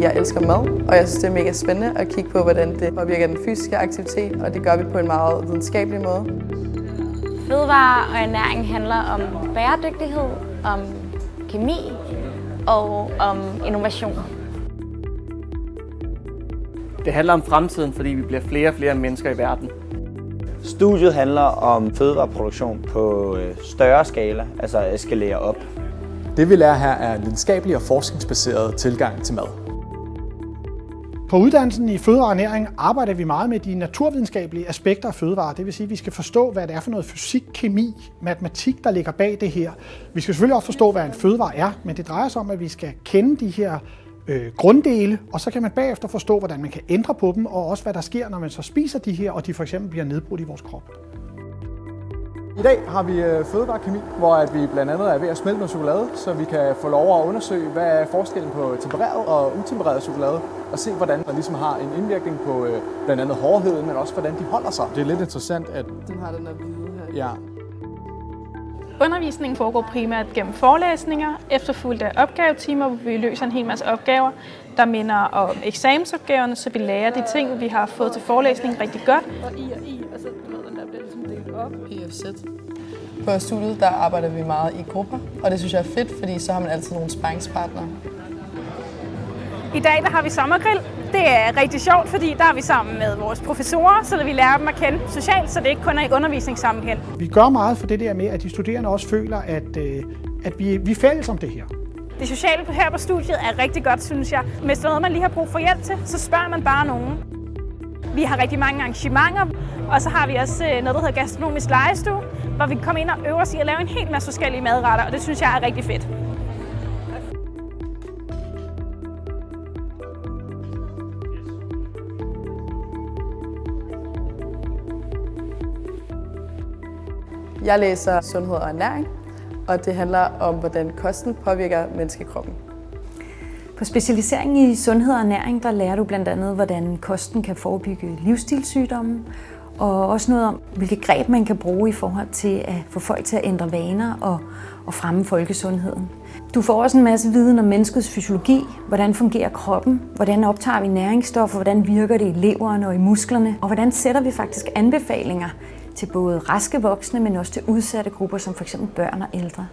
Jeg elsker mad, og jeg synes, det er mega spændende at kigge på, hvordan det påvirker den fysiske aktivitet, og det gør vi på en meget videnskabelig måde. Fødevare og ernæring handler om bæredygtighed, om kemi og om innovation. Det handler om fremtiden, fordi vi bliver flere og flere mennesker i verden. Studiet handler om fødevareproduktion på øh, større skala, altså eskalere op. Det vi lærer her er en videnskabelig og forskningsbaseret tilgang til mad. På uddannelsen i fødevare og ernæring arbejder vi meget med de naturvidenskabelige aspekter af fødevare. Det vil sige, at vi skal forstå, hvad det er for noget fysik, kemi, matematik, der ligger bag det her. Vi skal selvfølgelig også forstå, hvad en fødevare er, men det drejer sig om, at vi skal kende de her øh, grunddele, og så kan man bagefter forstå, hvordan man kan ændre på dem, og også hvad der sker, når man så spiser de her, og de for eksempel bliver nedbrudt i vores krop. I dag har vi øh, fødevarekemi, hvor at vi blandt andet er ved at smelte noget chokolade, så vi kan få lov at undersøge, hvad er forskellen på tempereret og utempereret chokolade, og se, hvordan der ligesom har en indvirkning på øh, blandt andet hårdheden, men også hvordan de holder sig. Det er lidt interessant, at... Den har den der hvide her. Ja, Undervisningen foregår primært gennem forelæsninger, efterfulgt af opgavetimer, hvor vi løser en hel masse opgaver, der minder om eksamensopgaverne, så vi lærer de ting, vi har fået til forelæsning rigtig godt. Og I og I, altså du ved, den der bliver ligesom delt op. PFZ. På studiet der arbejder vi meget i grupper, og det synes jeg er fedt, fordi så har man altid nogle sparringspartnere. I dag der har vi sommergrill. Det er rigtig sjovt, fordi der er vi sammen med vores professorer, så vi lærer dem at kende socialt, så det ikke kun er i undervisningssammenhæng. Vi gør meget for det der med, at de studerende også føler, at, øh, at vi, vi er fælles om det her. Det sociale her på studiet er rigtig godt, synes jeg. Hvis der er noget, man lige har brug for hjælp til, så spørger man bare nogen. Vi har rigtig mange arrangementer, og så har vi også øh, noget, der hedder gastronomisk legestue, hvor vi kan komme ind og øve os i at lave en hel masse forskellige madretter, og det synes jeg er rigtig fedt. Jeg læser sundhed og ernæring, og det handler om, hvordan kosten påvirker menneskekroppen. På specialiseringen i sundhed og ernæring, der lærer du blandt andet, hvordan kosten kan forebygge livsstilssygdomme, og også noget om, hvilke greb man kan bruge i forhold til at få folk til at ændre vaner og, og fremme folkesundheden. Du får også en masse viden om menneskets fysiologi, hvordan fungerer kroppen, hvordan optager vi næringsstoffer, hvordan virker det i leveren og i musklerne, og hvordan sætter vi faktisk anbefalinger til både raske voksne, men også til udsatte grupper, som f.eks. børn og ældre.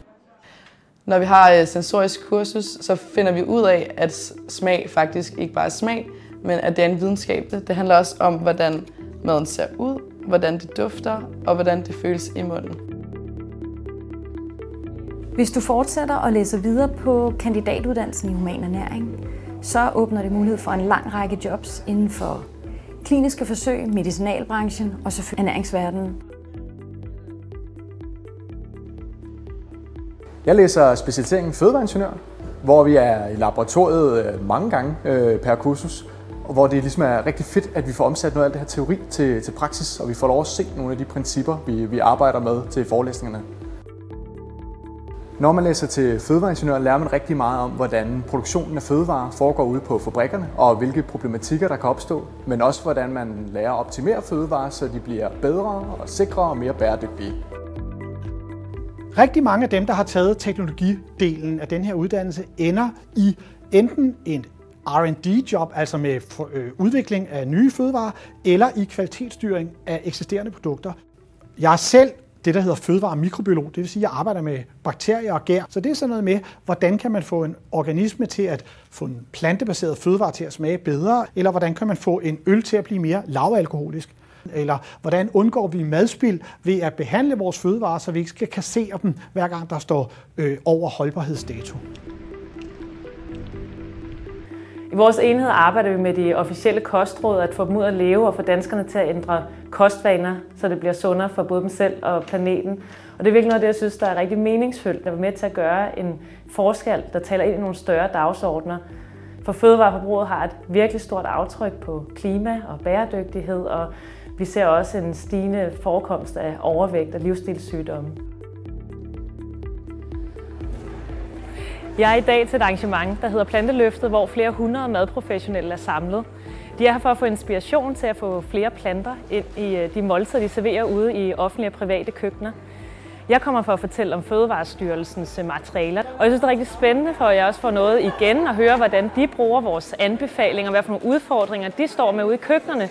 Når vi har øh, sensorisk kursus, så finder vi ud af, at smag faktisk ikke bare er smag, men at det er en videnskab. Det handler også om, hvordan maden ser ud, hvordan det dufter og hvordan det føles i munden. Hvis du fortsætter og læser videre på kandidatuddannelsen i human ernæring, så åbner det mulighed for en lang række jobs inden for kliniske forsøg, medicinalbranchen og selvfølgelig ernæringsverdenen. Jeg læser specialiseringen fødevareingeniør, hvor vi er i laboratoriet øh, mange gange øh, per kursus, og hvor det ligesom er rigtig fedt, at vi får omsat noget af det her teori til, til praksis, og vi får lov at se nogle af de principper, vi, vi arbejder med til forelæsningerne. Når man læser til fødevareingeniør, lærer man rigtig meget om, hvordan produktionen af fødevarer foregår ude på fabrikkerne, og hvilke problematikker der kan opstå, men også hvordan man lærer at optimere fødevarer, så de bliver bedre og sikrere og mere bæredygtige. Rigtig mange af dem, der har taget teknologidelen af den her uddannelse, ender i enten en R&D-job, altså med øh, udvikling af nye fødevarer, eller i kvalitetsstyring af eksisterende produkter. Jeg er selv det, der hedder fødevare-mikrobiolog, Det vil sige, at jeg arbejder med bakterier og gær. Så det er sådan noget med, hvordan kan man få en organisme til at få en plantebaseret fødevare til at smage bedre, eller hvordan kan man få en øl til at blive mere lavalkoholisk. Eller hvordan undgår vi madspild ved at behandle vores fødevarer, så vi ikke skal kassere dem, hver gang der står øh, over holdbarhedsdato. I vores enhed arbejder vi med de officielle kostråd, at få dem ud at leve og få danskerne til at ændre kostvaner, så det bliver sundere for både dem selv og planeten. Og det er virkelig noget af det, jeg synes, der er rigtig meningsfuldt, at være med til at gøre en forskel, der taler ind i nogle større dagsordner. For fødevareforbruget har et virkelig stort aftryk på klima og bæredygtighed, og vi ser også en stigende forekomst af overvægt og livsstilssygdomme. Jeg er i dag til et arrangement, der hedder Planteløftet, hvor flere hundrede madprofessionelle er samlet. De er her for at få inspiration til at få flere planter ind i øh, de måltider, de serverer ude i offentlige og private køkkener. Jeg kommer for at fortælle om Fødevarestyrelsens øh, materialer, og jeg synes, det er rigtig spændende, for at jeg også får noget igen og høre, hvordan de bruger vores anbefalinger, hvad for nogle udfordringer de står med ude i køkkenerne.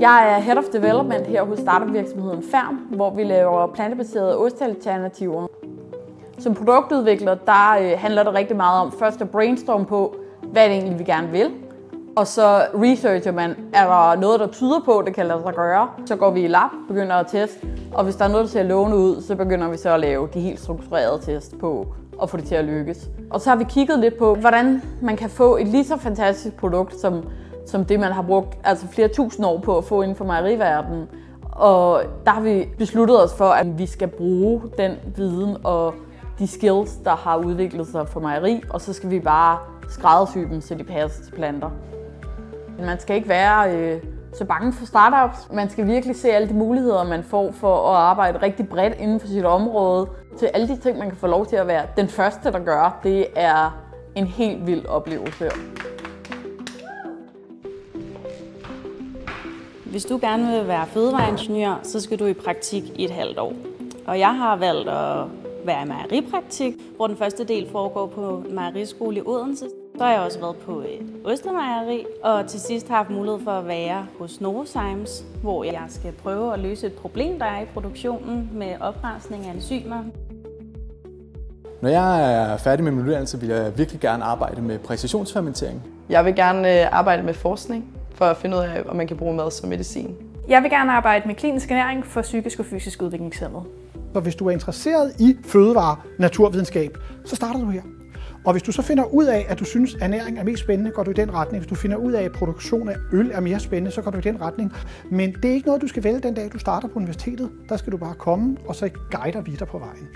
Jeg er Head of Development her hos startup-virksomheden Færm, hvor vi laver plantebaserede ostalternativer. Som produktudvikler, der øh, handler det rigtig meget om først at brainstorme på, hvad det egentlig vi gerne vil. Og så researcher man, er der noget, der tyder på, det kan lade sig gøre. Så går vi i lab, begynder at teste, og hvis der er noget, der ser lovende ud, så begynder vi så at lave de helt strukturerede test på at få det til at lykkes. Og så har vi kigget lidt på, hvordan man kan få et lige så fantastisk produkt, som som det, man har brugt altså flere tusind år på at få inden for mejeriverdenen. Og der har vi besluttet os for, at vi skal bruge den viden og de skills, der har udviklet sig for mejeri, og så skal vi bare skræddersy dem, så de passer til planter. Men man skal ikke være øh, så bange for startups. Man skal virkelig se alle de muligheder, man får for at arbejde rigtig bredt inden for sit område. Til alle de ting, man kan få lov til at være den første, der gør, det er en helt vild oplevelse. Hvis du gerne vil være fødevareingeniør, så skal du i praktik i et halvt år. Og jeg har valgt at være i mejeripraktik, hvor den første del foregår på mejeriskole i Odense. Så har jeg også været på et ostemejeri, og til sidst har jeg haft mulighed for at være hos Novozymes, hvor jeg skal prøve at løse et problem, der er i produktionen med oprensning af enzymer. Når jeg er færdig med min uddannelse, vil jeg virkelig gerne arbejde med præcisionsfermentering. Jeg vil gerne øh, arbejde med forskning for at finde ud af, om man kan bruge mad som medicin. Jeg vil gerne arbejde med klinisk ernæring for psykisk og fysisk udviklingshemmede. Så hvis du er interesseret i fødevare, naturvidenskab, så starter du her. Og hvis du så finder ud af, at du synes, at ernæring er mest spændende, går du i den retning. Hvis du finder ud af, at produktion af øl er mere spændende, så går du i den retning. Men det er ikke noget, du skal vælge den dag, du starter på universitetet. Der skal du bare komme, og så guider vi dig på vejen.